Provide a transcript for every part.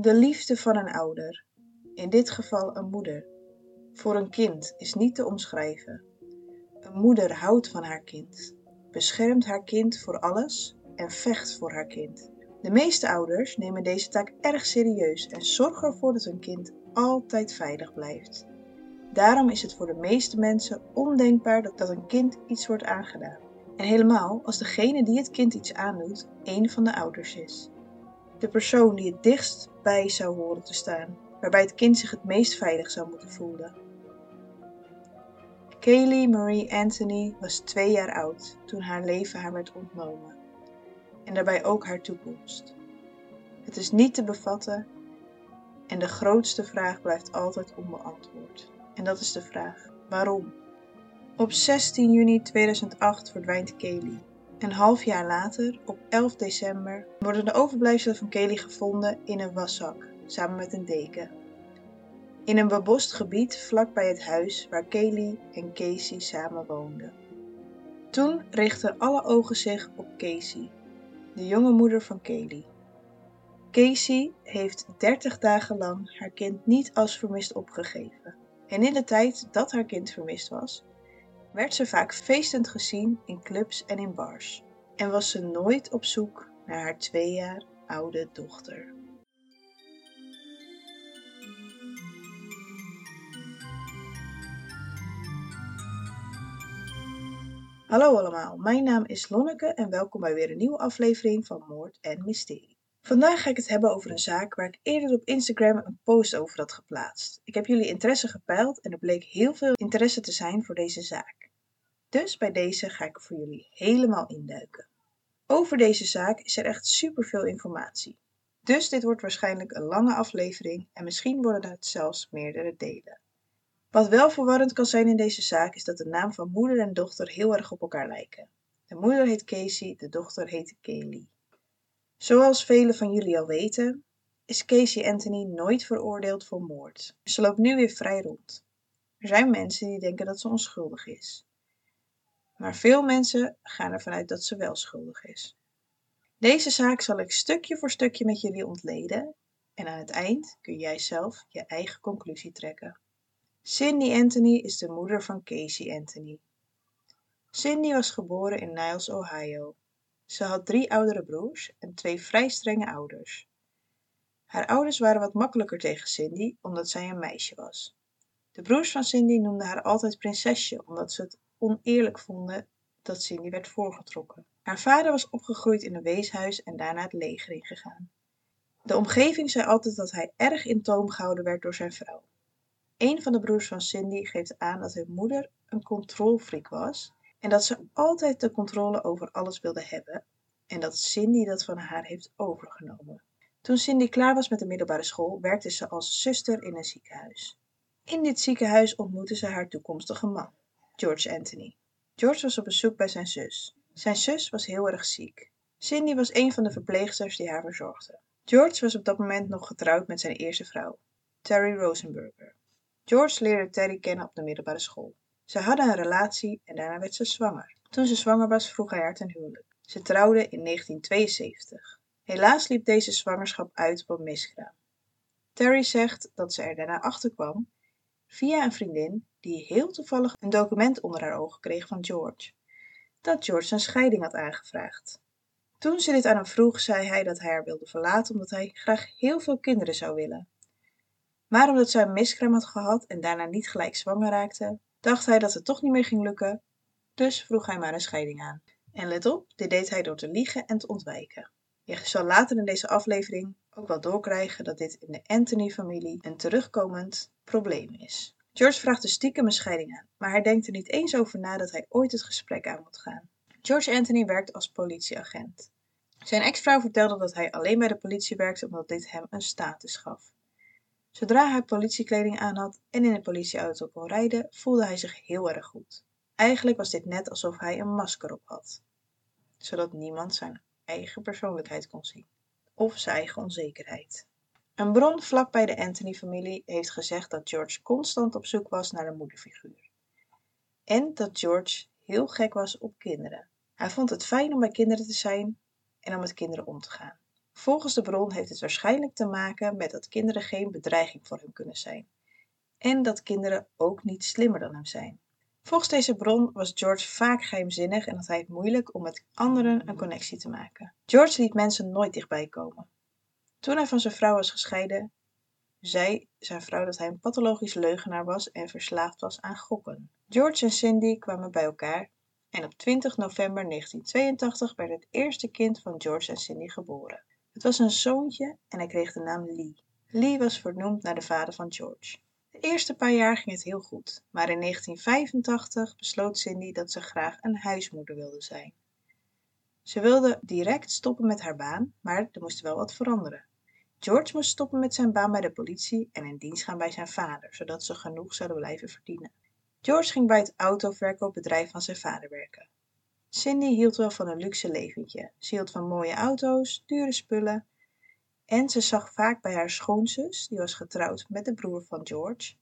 De liefde van een ouder, in dit geval een moeder, voor een kind is niet te omschrijven. Een moeder houdt van haar kind, beschermt haar kind voor alles en vecht voor haar kind. De meeste ouders nemen deze taak erg serieus en zorgen ervoor dat hun kind altijd veilig blijft. Daarom is het voor de meeste mensen ondenkbaar dat, een kind iets wordt aangedaan. En helemaal als degene die het kind iets aandoet, een van de ouders is. De persoon die het dichtst bij zou horen te staan, waarbij het kind zich het meest veilig zou moeten voelen. Kaylee Marie Anthony was twee jaar oud toen haar leven haar werd ontnomen. En daarbij ook haar toekomst. Het is niet te bevatten en de grootste vraag blijft altijd onbeantwoord. En dat is de vraag: waarom? Op 16 juni 2008 verdwijnt Kaylee. Een half jaar later, op 11 december, worden de overblijfselen van Kaylee gevonden in een waszak, samen met een deken. In een bebost gebied vlakbij het huis waar Kaylee en Casey samen woonden. Toen richtten alle ogen zich op Casey, de jonge moeder van Kaylee. Casey heeft 30 dagen lang haar kind niet als vermist opgegeven. En in de tijd dat haar kind vermist was, werd ze vaak feestend gezien in clubs en in bars. En was ze nooit op zoek naar haar twee jaar oude dochter. Hallo allemaal, mijn naam is Lonneke en welkom bij weer een nieuwe aflevering van Moord en Mysterie. Vandaag ga ik het hebben over een zaak waar ik eerder op Instagram een post over had geplaatst. Ik heb jullie interesse gepeild en er bleek heel veel interesse te zijn voor deze zaak. Dus bij deze ga ik voor jullie helemaal induiken. Over deze zaak is er echt superveel informatie. Dus dit wordt waarschijnlijk een lange aflevering en misschien worden het zelfs meerdere delen. Wat wel verwarrend kan zijn in deze zaak is dat de naam van moeder en dochter heel erg op elkaar lijken. De moeder heet Casey, de dochter heet Kaylee. Zoals velen van jullie al weten, is Casey Anthony nooit veroordeeld voor moord. Ze loopt nu weer vrij rond. Er zijn mensen die denken dat ze onschuldig is. Maar veel mensen gaan ervan uit dat ze wel schuldig is. Deze zaak zal ik stukje voor stukje met jullie ontleden en aan het eind kun jij zelf je eigen conclusie trekken. Cindy Anthony is de moeder van Casey Anthony. Cindy was geboren in Niles, Ohio. Ze had drie oudere broers en twee vrij strenge ouders. Haar ouders waren wat makkelijker tegen Cindy omdat zij een meisje was. De broers van Cindy noemden haar altijd prinsesje omdat ze het oneerlijk vonden dat Cindy werd voorgetrokken. Haar vader was opgegroeid in een weeshuis en daarna het leger ingegaan. De omgeving zei altijd dat hij erg in toom gehouden werd door zijn vrouw. Een van de broers van Cindy geeft aan dat hun moeder een controlfreak was en dat ze altijd de controle over alles wilde hebben en dat Cindy dat van haar heeft overgenomen. Toen Cindy klaar was met de middelbare school, werkte ze als zuster in een ziekenhuis. In dit ziekenhuis ontmoette ze haar toekomstige man, George Anthony. George was op bezoek bij zijn zus. Zijn zus was heel erg ziek. Cindy was een van de verpleegsters die haar verzorgde. George was op dat moment nog getrouwd met zijn eerste vrouw, Terry Rosenberger. George leerde Terry kennen op de middelbare school. Ze hadden een relatie en daarna werd ze zwanger. Toen ze zwanger was, vroeg hij haar ten huwelijk. Ze trouwden in 1972. Helaas liep deze zwangerschap uit op een miskraam. Terry zegt dat ze er daarna achter kwam via een vriendin die heel toevallig een document onder haar ogen kreeg van George, dat George een scheiding had aangevraagd. Toen ze dit aan hem vroeg, zei hij dat hij haar wilde verlaten omdat hij graag heel veel kinderen zou willen. Maar omdat zij een miskraam had gehad en daarna niet gelijk zwanger raakte, dacht hij dat het toch niet meer ging lukken, dus vroeg hij maar een scheiding aan. En let op, dit deed hij door te liegen en te ontwijken. Je zal later in deze aflevering ook wel doorkrijgen dat dit in de Anthony-familie een terugkomend probleem is. George vraagt dus stiekem een scheiding aan, maar hij denkt er niet eens over na dat hij ooit het gesprek aan moet gaan. George Anthony werkt als politieagent. Zijn ex-vrouw vertelde dat hij alleen bij de politie werkte omdat dit hem een status gaf. Zodra hij politiekleding aan had en in een politieauto kon rijden, voelde hij zich heel erg goed. Eigenlijk was dit net alsof hij een masker op had, zodat niemand zijn eigen persoonlijkheid kon zien of zijn eigen onzekerheid. Een bron vlak bij de Anthony-familie heeft gezegd dat George constant op zoek was naar een moederfiguur. En dat George heel gek was op kinderen. Hij vond het fijn om bij kinderen te zijn en om met kinderen om te gaan. Volgens de bron heeft het waarschijnlijk te maken met dat kinderen geen bedreiging voor hem kunnen zijn. En dat kinderen ook niet slimmer dan hem zijn. Volgens deze bron was George vaak geheimzinnig en had hij het moeilijk om met anderen een connectie te maken. George liet mensen nooit dichtbij komen. Toen hij van zijn vrouw was gescheiden, zei zijn vrouw dat hij een pathologisch leugenaar was en verslaafd was aan gokken. George en Cindy kwamen bij elkaar en op 20 november 1982 werd het eerste kind van George en Cindy geboren. Het was een zoontje en hij kreeg de naam Lee. Lee was vernoemd naar de vader van George. De eerste paar jaar ging het heel goed, maar in 1985 besloot Cindy dat ze graag een huismoeder wilde zijn. Ze wilde direct stoppen met haar baan, maar er moest wel wat veranderen. George moest stoppen met zijn baan bij de politie en in dienst gaan bij zijn vader, zodat ze genoeg zouden blijven verdienen. George ging bij het autoverkoopbedrijf van zijn vader werken. Cindy hield wel van een luxe leventje. Ze hield van mooie auto's, dure spullen. En ze zag vaak bij haar schoonzus, die was getrouwd met de broer van George,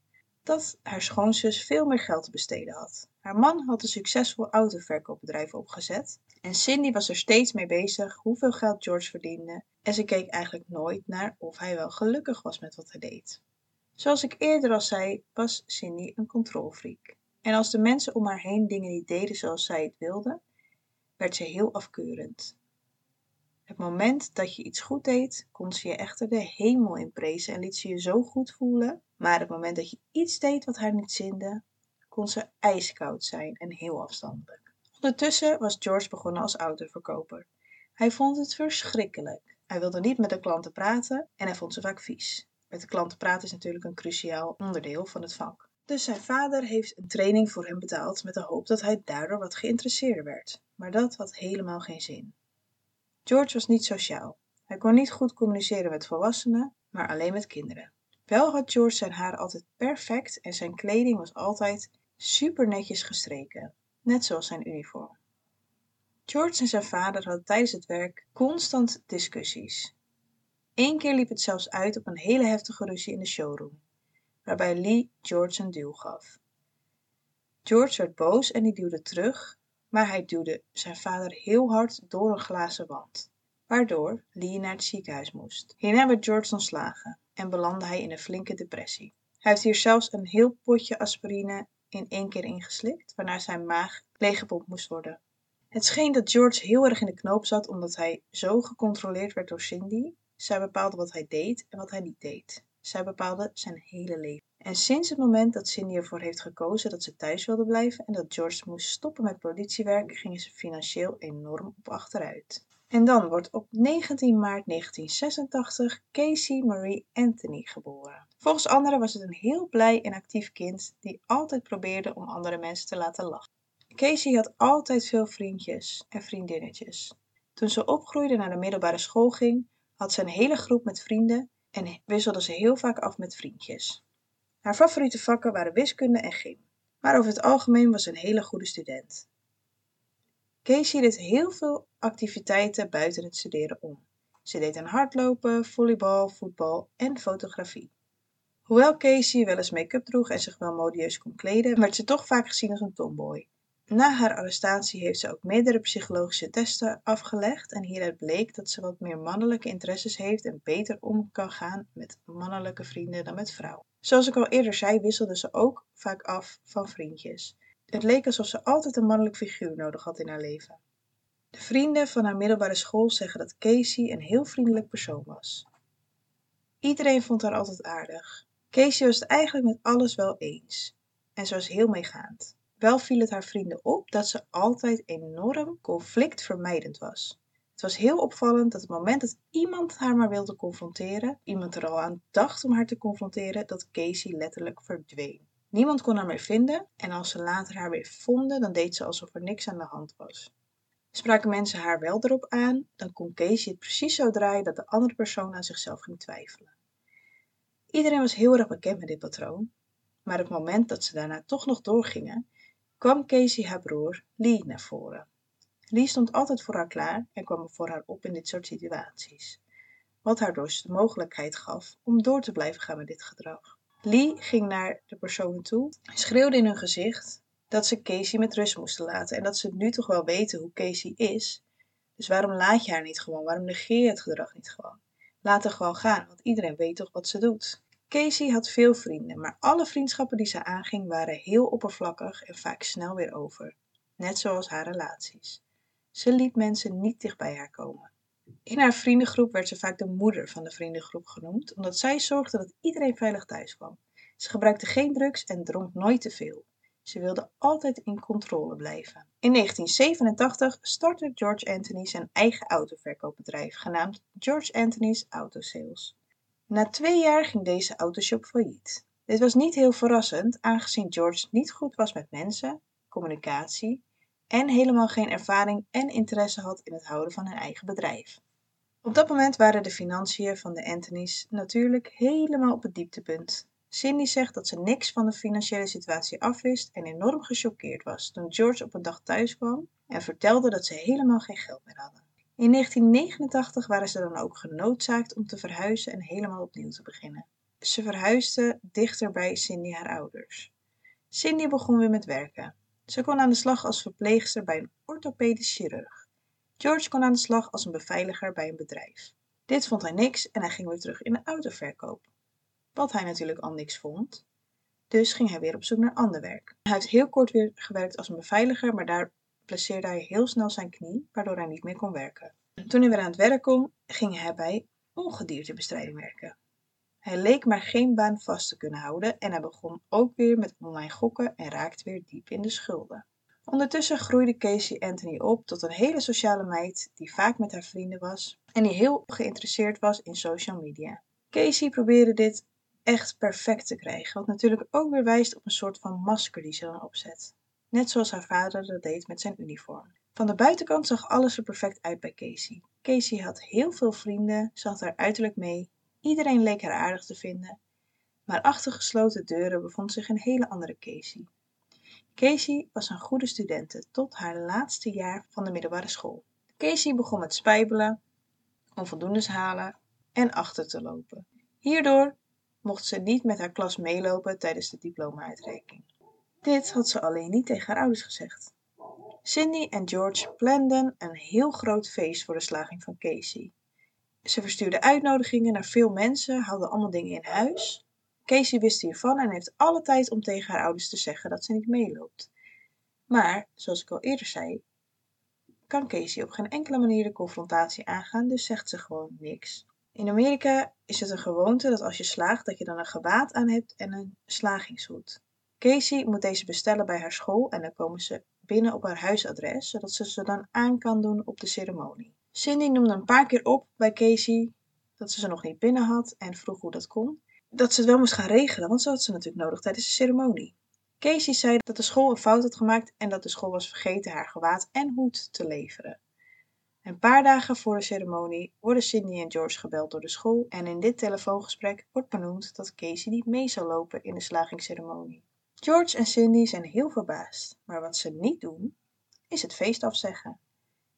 dat haar schoonzus veel meer geld te besteden had. Haar man had een succesvol autoverkoopbedrijf opgezet en Cindy was er steeds mee bezig hoeveel geld George verdiende en ze keek eigenlijk nooit naar of hij wel gelukkig was met wat hij deed. Zoals ik eerder al zei, was Cindy een controlfreak. En als de mensen om haar heen dingen niet deden zoals zij het wilde, werd ze heel afkeurend. Het moment dat je iets goed deed, kon ze je echter de hemel in prezen en liet ze je zo goed voelen. Maar het moment dat je iets deed wat haar niet zinde, kon ze ijskoud zijn en heel afstandelijk. Ondertussen was George begonnen als autoverkoper. Hij vond het verschrikkelijk. Hij wilde niet met de klanten praten en hij vond ze vaak vies. Met de klanten praten is natuurlijk een cruciaal onderdeel van het vak. Dus zijn vader heeft een training voor hem betaald met de hoop dat hij daardoor wat geïnteresseerder werd. Maar dat had helemaal geen zin. George was niet sociaal. Hij kon niet goed communiceren met volwassenen, maar alleen met kinderen. Wel had George zijn haar altijd perfect en zijn kleding was altijd super netjes gestreken, net zoals zijn uniform. George en zijn vader hadden tijdens het werk constant discussies. Eén keer liep het zelfs uit op een hele heftige ruzie in de showroom, waarbij Lee George een duw gaf. George werd boos en hij duwde terug, maar hij duwde zijn vader heel hard door een glazen wand, waardoor Lee naar het ziekenhuis moest. Hierna werd George ontslagen en belandde hij in een flinke depressie. Hij heeft hier zelfs een heel potje aspirine in één keer ingeslikt, waarna zijn maag leeggepompt moest worden. Het scheen dat George heel erg in de knoop zat omdat hij zo gecontroleerd werd door Cindy. Zij bepaalde wat hij deed en wat hij niet deed. Zij bepaalde zijn hele leven. En sinds het moment dat Cindy ervoor heeft gekozen dat ze thuis wilde blijven en dat George moest stoppen met politiewerk, gingen ze financieel enorm op achteruit. En dan wordt op 19 maart 1986 Casey Marie Anthony geboren. Volgens anderen was het een heel blij en actief kind die altijd probeerde om andere mensen te laten lachen. Casey had altijd veel vriendjes en vriendinnetjes. Toen ze opgroeide naar de middelbare school ging, had ze een hele groep met vrienden en wisselde ze heel vaak af met vriendjes. Haar favoriete vakken waren wiskunde en gym, maar over het algemeen was ze een hele goede student. Casey deed heel veel activiteiten buiten het studeren om. Ze deed aan hardlopen, volleybal, voetbal en fotografie. Hoewel Casey wel eens make-up droeg en zich wel modieus kon kleden, werd ze toch vaak gezien als een tomboy. Na haar arrestatie heeft ze ook meerdere psychologische testen afgelegd en hieruit bleek dat ze wat meer mannelijke interesses heeft en beter om kan gaan met mannelijke vrienden dan met vrouwen. Zoals ik al eerder zei, wisselde ze ook vaak af van vriendjes. Het leek alsof ze altijd een mannelijk figuur nodig had in haar leven. De vrienden van haar middelbare school zeggen dat Casey een heel vriendelijk persoon was. Iedereen vond haar altijd aardig. Casey was het eigenlijk met alles wel eens en ze was heel meegaand. Wel viel het haar vrienden op dat ze altijd enorm conflictvermijdend was. Het was heel opvallend dat het moment dat iemand haar maar wilde confronteren, iemand er al aan dacht om haar te confronteren, dat Casey letterlijk verdween. Niemand kon haar meer vinden en als ze later haar weer vonden, dan deed ze alsof er niks aan de hand was. Spraken mensen haar wel erop aan, dan kon Casey het precies zo draaien dat de andere persoon aan zichzelf ging twijfelen. Iedereen was heel erg bekend met dit patroon, maar het moment dat ze daarna toch nog doorgingen, kwam Casey haar broer Lee naar voren. Lee stond altijd voor haar klaar en kwam voor haar op in dit soort situaties, wat haar dus de mogelijkheid gaf om door te blijven gaan met dit gedrag. Lee ging naar de personen toe, schreeuwde in hun gezicht dat ze Casey met rust moesten laten en dat ze nu toch wel weten hoe Casey is, Dus waarom laat je haar niet gewoon? Waarom negeer je het gedrag niet gewoon? Laat haar gewoon gaan, want iedereen weet toch wat ze doet. Casey had veel vrienden, maar alle vriendschappen die ze aanging waren heel oppervlakkig en vaak snel weer over. Net zoals haar relaties. Ze liet mensen niet dicht bij haar komen. In haar vriendengroep werd ze vaak de moeder van de vriendengroep genoemd, omdat zij zorgde dat iedereen veilig thuis kwam. Ze gebruikte geen drugs en dronk nooit te veel. Ze wilde altijd in controle blijven. In 1987 startte George Anthony zijn eigen autoverkoopbedrijf, genaamd George Anthony's Auto Sales. Na twee jaar ging deze autoshop failliet. Dit was niet heel verrassend, aangezien George niet goed was met mensen, communicatie en helemaal geen ervaring en interesse had in het houden van hun eigen bedrijf. Op dat moment waren de financiën van de Anthony's natuurlijk helemaal op het dieptepunt. Cindy zegt dat ze niks van de financiële situatie afwist en enorm gechoqueerd was toen George op een dag thuis kwam en vertelde dat ze helemaal geen geld meer hadden. In 1989 waren ze dan ook genoodzaakt om te verhuizen en helemaal opnieuw te beginnen. Ze verhuisden dichter bij Cindy haar ouders. Cindy begon weer met werken. Ze kon aan de slag als verpleegster bij een orthopedisch chirurg. George kon aan de slag als een beveiliger bij een bedrijf. Dit vond hij niks en hij ging weer terug in de autoverkoop. Wat hij natuurlijk al niks vond. Dus ging hij weer op zoek naar ander werk. Hij heeft heel kort weer gewerkt als een beveiliger, maar daar blesseerde hij heel snel zijn knie, waardoor hij niet meer kon werken. Toen hij weer aan het werk kon, ging hij bij ongediertebestrijding werken. Hij leek maar geen baan vast te kunnen houden en hij begon ook weer met online gokken en raakte weer diep in de schulden. Ondertussen groeide Casey Anthony op tot een hele sociale meid die vaak met haar vrienden was en die heel geïnteresseerd was in social media. Casey probeerde dit echt perfect te krijgen, wat natuurlijk ook weer wijst op een soort van masker die ze dan opzet. Net zoals haar vader dat deed met zijn uniform. Van de buitenkant zag alles er perfect uit bij Casey. Casey had heel veel vrienden, had haar uiterlijk mee, iedereen leek haar aardig te vinden. Maar achter gesloten deuren bevond zich een hele andere Casey. Casey was een goede studente tot haar laatste jaar van de middelbare school. Casey begon met spijbelen, onvoldoendes halen en achter te lopen. Hierdoor mocht ze niet met haar klas meelopen tijdens de diploma-uitreiking. Dit had ze alleen niet tegen haar ouders gezegd. Cindy en George planden een heel groot feest voor de slaging van Casey. Ze verstuurden uitnodigingen naar veel mensen, hadden allemaal dingen in huis. Casey wist hiervan en heeft alle tijd om tegen haar ouders te zeggen dat ze niet meeloopt. Maar, zoals ik al eerder zei, kan Casey op geen enkele manier de confrontatie aangaan, dus zegt ze gewoon niks. In Amerika is het een gewoonte dat als je slaagt, dat je dan een gewaad aan hebt en een slagingshoed. Casey moet deze bestellen bij haar school en dan komen ze binnen op haar huisadres, zodat ze ze dan aan kan doen op de ceremonie. Cindy noemde een paar keer op bij Casey dat ze ze nog niet binnen had en vroeg hoe dat kon. Dat ze het wel moest gaan regelen, want ze had ze natuurlijk nodig tijdens de ceremonie. Casey zei dat de school een fout had gemaakt en dat de school was vergeten haar gewaad en hoed te leveren. Een paar dagen voor de ceremonie worden Cindy en George gebeld door de school en in dit telefoongesprek wordt benoemd dat Casey niet mee zal lopen in de slagingsceremonie. George en Cindy zijn heel verbaasd, maar wat ze niet doen, is het feest afzeggen.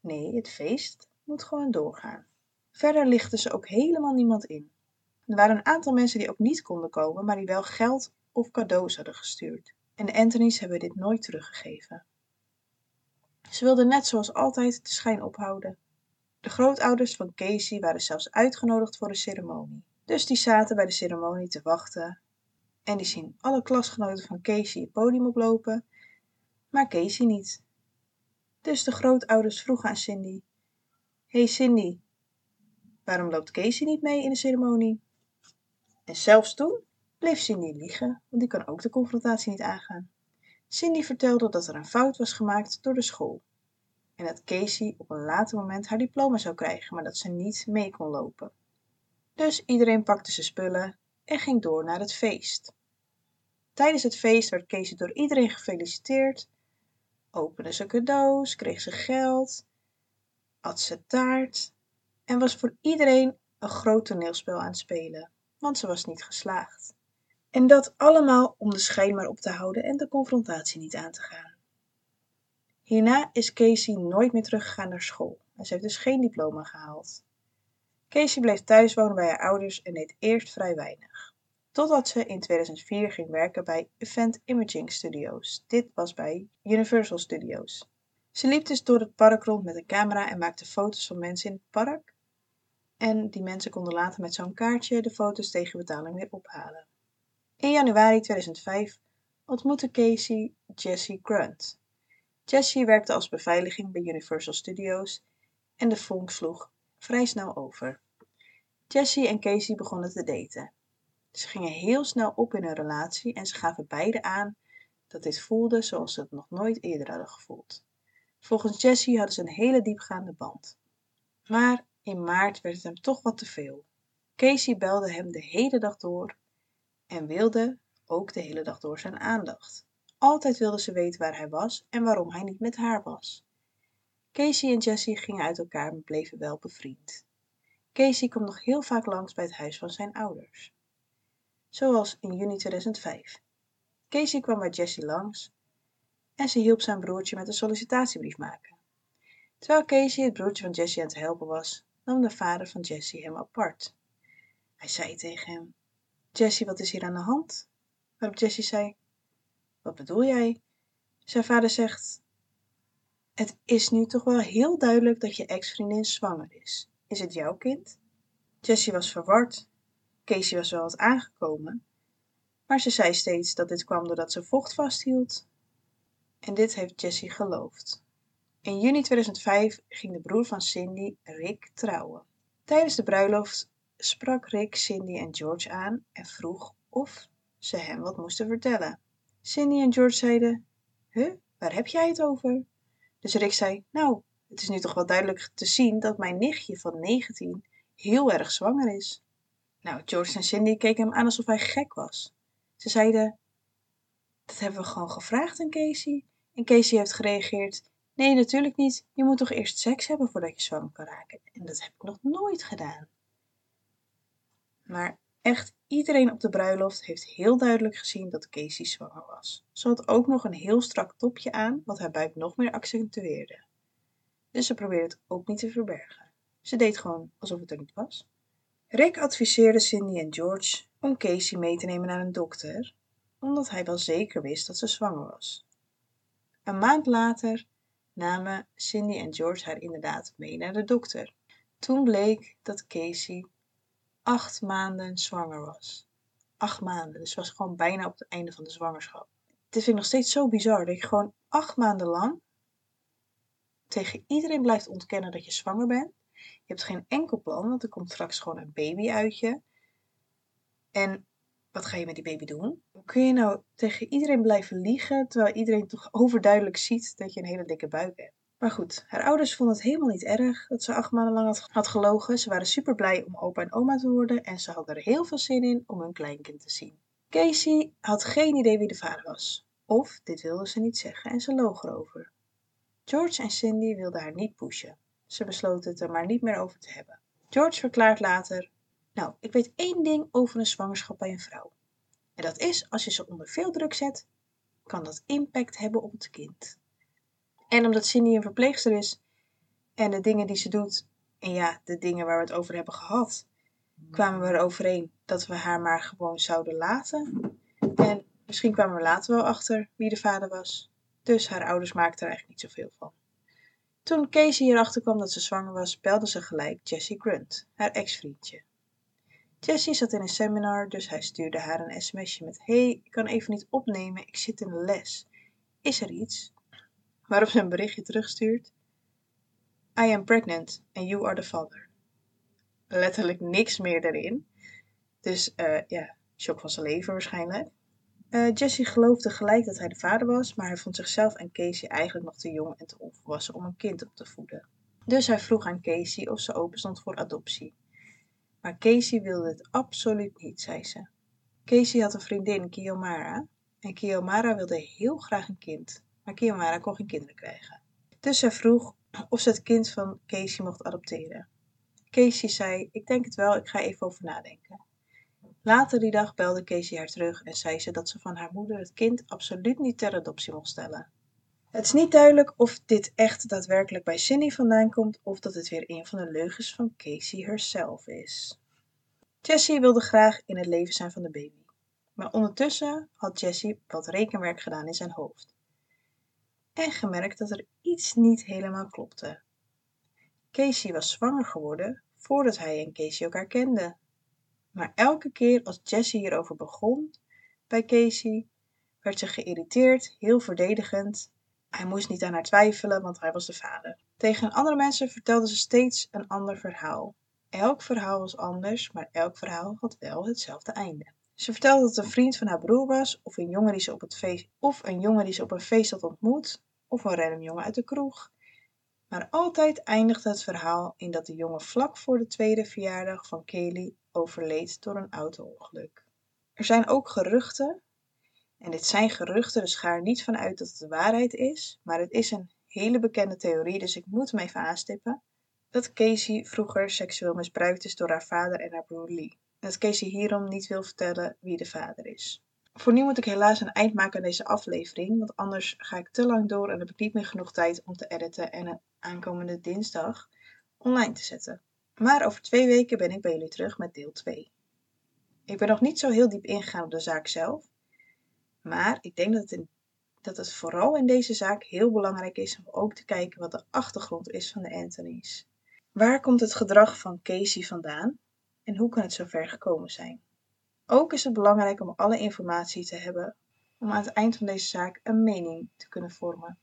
Nee, het feest moet gewoon doorgaan. Verder lichten ze ook helemaal niemand in. Er waren een aantal mensen die ook niet konden komen, maar die wel geld of cadeaus hadden gestuurd. En de Anthony's hebben dit nooit teruggegeven. Ze wilden net zoals altijd de schijn ophouden. De grootouders van Casey waren zelfs uitgenodigd voor de ceremonie. Dus die zaten bij de ceremonie te wachten. En die zien alle klasgenoten van Casey het podium oplopen, maar Casey niet. Dus de grootouders vroegen aan Cindy: Hey Cindy, waarom loopt Casey niet mee in de ceremonie? En zelfs toen bleef Cindy liegen, want die kan ook de confrontatie niet aangaan. Cindy vertelde dat er een fout was gemaakt door de school en dat Casey op een later moment haar diploma zou krijgen, maar dat ze niet mee kon lopen. Dus iedereen pakte zijn spullen en ging door naar het feest. Tijdens het feest werd Casey door iedereen gefeliciteerd, opende ze cadeaus, kreeg ze geld, at ze taart en was voor iedereen een groot toneelspel aan het spelen, want ze was niet geslaagd. En dat allemaal om de schijn maar op te houden en de confrontatie niet aan te gaan. Hierna is Casey nooit meer teruggegaan naar school en ze heeft dus geen diploma gehaald. Casey bleef thuis wonen bij haar ouders en deed eerst vrij weinig. Totdat ze in 2004 ging werken bij Event Imaging Studios. Dit was bij Universal Studios. Ze liep dus door het park rond met een camera en maakte foto's van mensen in het park. En die mensen konden later met zo'n kaartje de foto's tegen betaling weer ophalen. In januari 2005 ontmoette Casey Jesse Grunt. Jesse werkte als beveiliging bij Universal Studios en de vonk sloeg vrij snel over. Jesse en Casey begonnen te daten. Ze gingen heel snel op in hun relatie en ze gaven beide aan dat dit voelde zoals ze het nog nooit eerder hadden gevoeld. Volgens Jesse hadden ze een hele diepgaande band. Maar in maart werd het hem toch wat te veel. Casey belde hem de hele dag door en wilde ook de hele dag door zijn aandacht. Altijd wilde ze weten waar hij was en waarom hij niet met haar was. Casey en Jessie gingen uit elkaar en bleven wel bevriend. Casey kwam nog heel vaak langs bij het huis van zijn ouders. Zoals in juni 2005. Casey kwam bij Jessie langs en ze hielp zijn broertje met een sollicitatiebrief maken. Terwijl Casey het broertje van Jessie aan het helpen was, nam de vader van Jessie hem apart. Hij zei tegen hem: Jessie, wat is hier aan de hand? Waarop Jessie zei: Wat bedoel jij? Zijn vader zegt: Het is nu toch wel heel duidelijk dat je ex-vriendin zwanger is. Is het jouw kind? Jessie was verward. Casey was wel wat aangekomen, maar ze zei steeds dat dit kwam doordat ze vocht vasthield. En dit heeft Jessie geloofd. In juni 2005 ging de broer van Cindy, Rick, trouwen. Tijdens de bruiloft sprak Rick Cindy en George aan en vroeg of ze hem wat moesten vertellen. Cindy en George zeiden: Huh, waar heb jij het over? Dus Rick zei: Nou, het is nu toch wel duidelijk te zien dat mijn nichtje van 19 heel erg zwanger is. Nou, George en Cindy keken hem aan alsof hij gek was. Ze zeiden: Dat hebben we gewoon gevraagd aan Casey. En Casey heeft gereageerd: Nee, natuurlijk niet. Je moet toch eerst seks hebben voordat je zwanger kan raken. En dat heb ik nog nooit gedaan. Maar echt iedereen op de bruiloft heeft heel duidelijk gezien dat Casey zwanger was. Ze had ook nog een heel strak topje aan, wat haar buik nog meer accentueerde. Dus ze probeerde het ook niet te verbergen. Ze deed gewoon alsof het er niet was. Rick adviseerde Cindy en George om Casey mee te nemen naar een dokter, omdat hij wel zeker wist dat ze zwanger was. Een maand later namen Cindy en George haar inderdaad mee naar de dokter. Toen bleek dat Casey acht maanden zwanger was. Acht maanden, dus was gewoon bijna op het einde van de zwangerschap. Dit vind ik nog steeds zo bizar, dat je gewoon acht maanden lang tegen iedereen blijft ontkennen dat je zwanger bent. Je hebt geen enkel plan, want er komt straks gewoon een baby uit je. En wat ga je met die baby doen? Hoe kun je nou tegen iedereen blijven liegen, terwijl iedereen toch overduidelijk ziet dat je een hele dikke buik hebt? Maar goed, haar ouders vonden het helemaal niet erg dat ze acht maanden lang had, gelogen. Ze waren super blij om opa en oma te worden en ze hadden er heel veel zin in om hun kleinkind te zien. Casey had geen idee wie de vader was. Of dit wilde ze niet zeggen en ze loog erover. George en Cindy wilden haar niet pushen. Ze besloten het er maar niet meer over te hebben. George verklaart later: Nou, ik weet één ding over een zwangerschap bij een vrouw. En dat is, als je ze onder veel druk zet, kan dat impact hebben op het kind. En omdat Cindy een verpleegster is en de dingen die ze doet, en ja, de dingen waar we het over hebben gehad, kwamen we er overeen dat we haar maar gewoon zouden laten. En misschien kwamen we later wel achter wie de vader was. Dus haar ouders maakten er eigenlijk niet zoveel van. Toen Casey erachter kwam dat ze zwanger was, belde ze gelijk Jessie Grunt, haar ex-vriendje. Jessie zat in een seminar, dus hij stuurde haar een sms'je met: Hey, ik kan even niet opnemen, ik zit in de les. Is er iets? Waarop ze een berichtje terugstuurt: I am pregnant and you are the father. Letterlijk niks meer erin. Dus uh, ja, shock van zijn leven waarschijnlijk. Uh, Jesse geloofde gelijk dat hij de vader was, maar hij vond zichzelf en Casey eigenlijk nog te jong en te onvolwassen om een kind op te voeden. Dus hij vroeg aan Casey of ze open stond voor adoptie. Maar Casey wilde het absoluut niet, zei ze. Casey had een vriendin, Kiyomara, en Kiyomara wilde heel graag een kind, maar Kiyomara kon geen kinderen krijgen. Dus zij vroeg of ze het kind van Casey mocht adopteren. Casey zei: Ik denk het wel, ik ga even over nadenken. Later die dag belde Casey haar terug en zei ze dat ze van haar moeder het kind absoluut niet ter adoptie mocht stellen. Het is niet duidelijk of dit echt daadwerkelijk bij Cindy vandaan komt of dat het weer een van de leugens van Casey herself is. Jessie wilde graag in het leven zijn van de baby, maar ondertussen had Jessie wat rekenwerk gedaan in zijn hoofd. en gemerkt dat er iets niet helemaal klopte. Casey was zwanger geworden voordat hij en Casey elkaar kenden. Maar elke keer als Jessie hierover begon bij Casey, werd ze geïrriteerd, heel verdedigend. Hij moest niet aan haar twijfelen, want hij was de vader. Tegen andere mensen vertelde ze steeds een ander verhaal. Elk verhaal was anders, maar elk verhaal had wel hetzelfde einde. Ze vertelde dat het een vriend van haar broer was, of een jongen die ze op, het feest, of een jongen die ze op een feest had ontmoet, of een random jongen uit de kroeg. Maar altijd eindigde het verhaal in dat de jongen vlak voor de tweede verjaardag van Kelly overleed door een auto-ongeluk. Er zijn ook geruchten, en dit zijn geruchten, dus ga er niet van uit dat het de waarheid is, maar het is een hele bekende theorie, dus ik moet hem even aanstippen, dat Casey vroeger seksueel misbruikt is door haar vader en haar broer Lee. En dat Casey hierom niet wil vertellen wie de vader is. Voor nu moet ik helaas een eind maken aan deze aflevering, want anders ga ik te lang door en heb ik niet meer genoeg tijd om te editen en een aankomende dinsdag online te zetten. Maar over twee weken ben ik bij jullie terug met deel 2. Ik ben nog niet zo heel diep ingegaan op de zaak zelf, maar ik denk dat het, dat het vooral in deze zaak heel belangrijk is om ook te kijken wat de achtergrond is van de Anthony's. Waar komt het gedrag van Casey vandaan en hoe kan het zover gekomen zijn? Ook is het belangrijk om alle informatie te hebben om aan het eind van deze zaak een mening te kunnen vormen.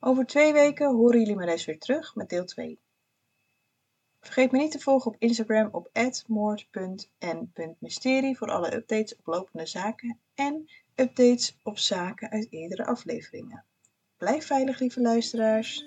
Over twee weken horen jullie me dus weer terug met deel 2. Vergeet me niet te volgen op Instagram op moord.en.mysterie voor alle updates op lopende zaken en updates op zaken uit eerdere afleveringen. Blijf veilig, lieve luisteraars.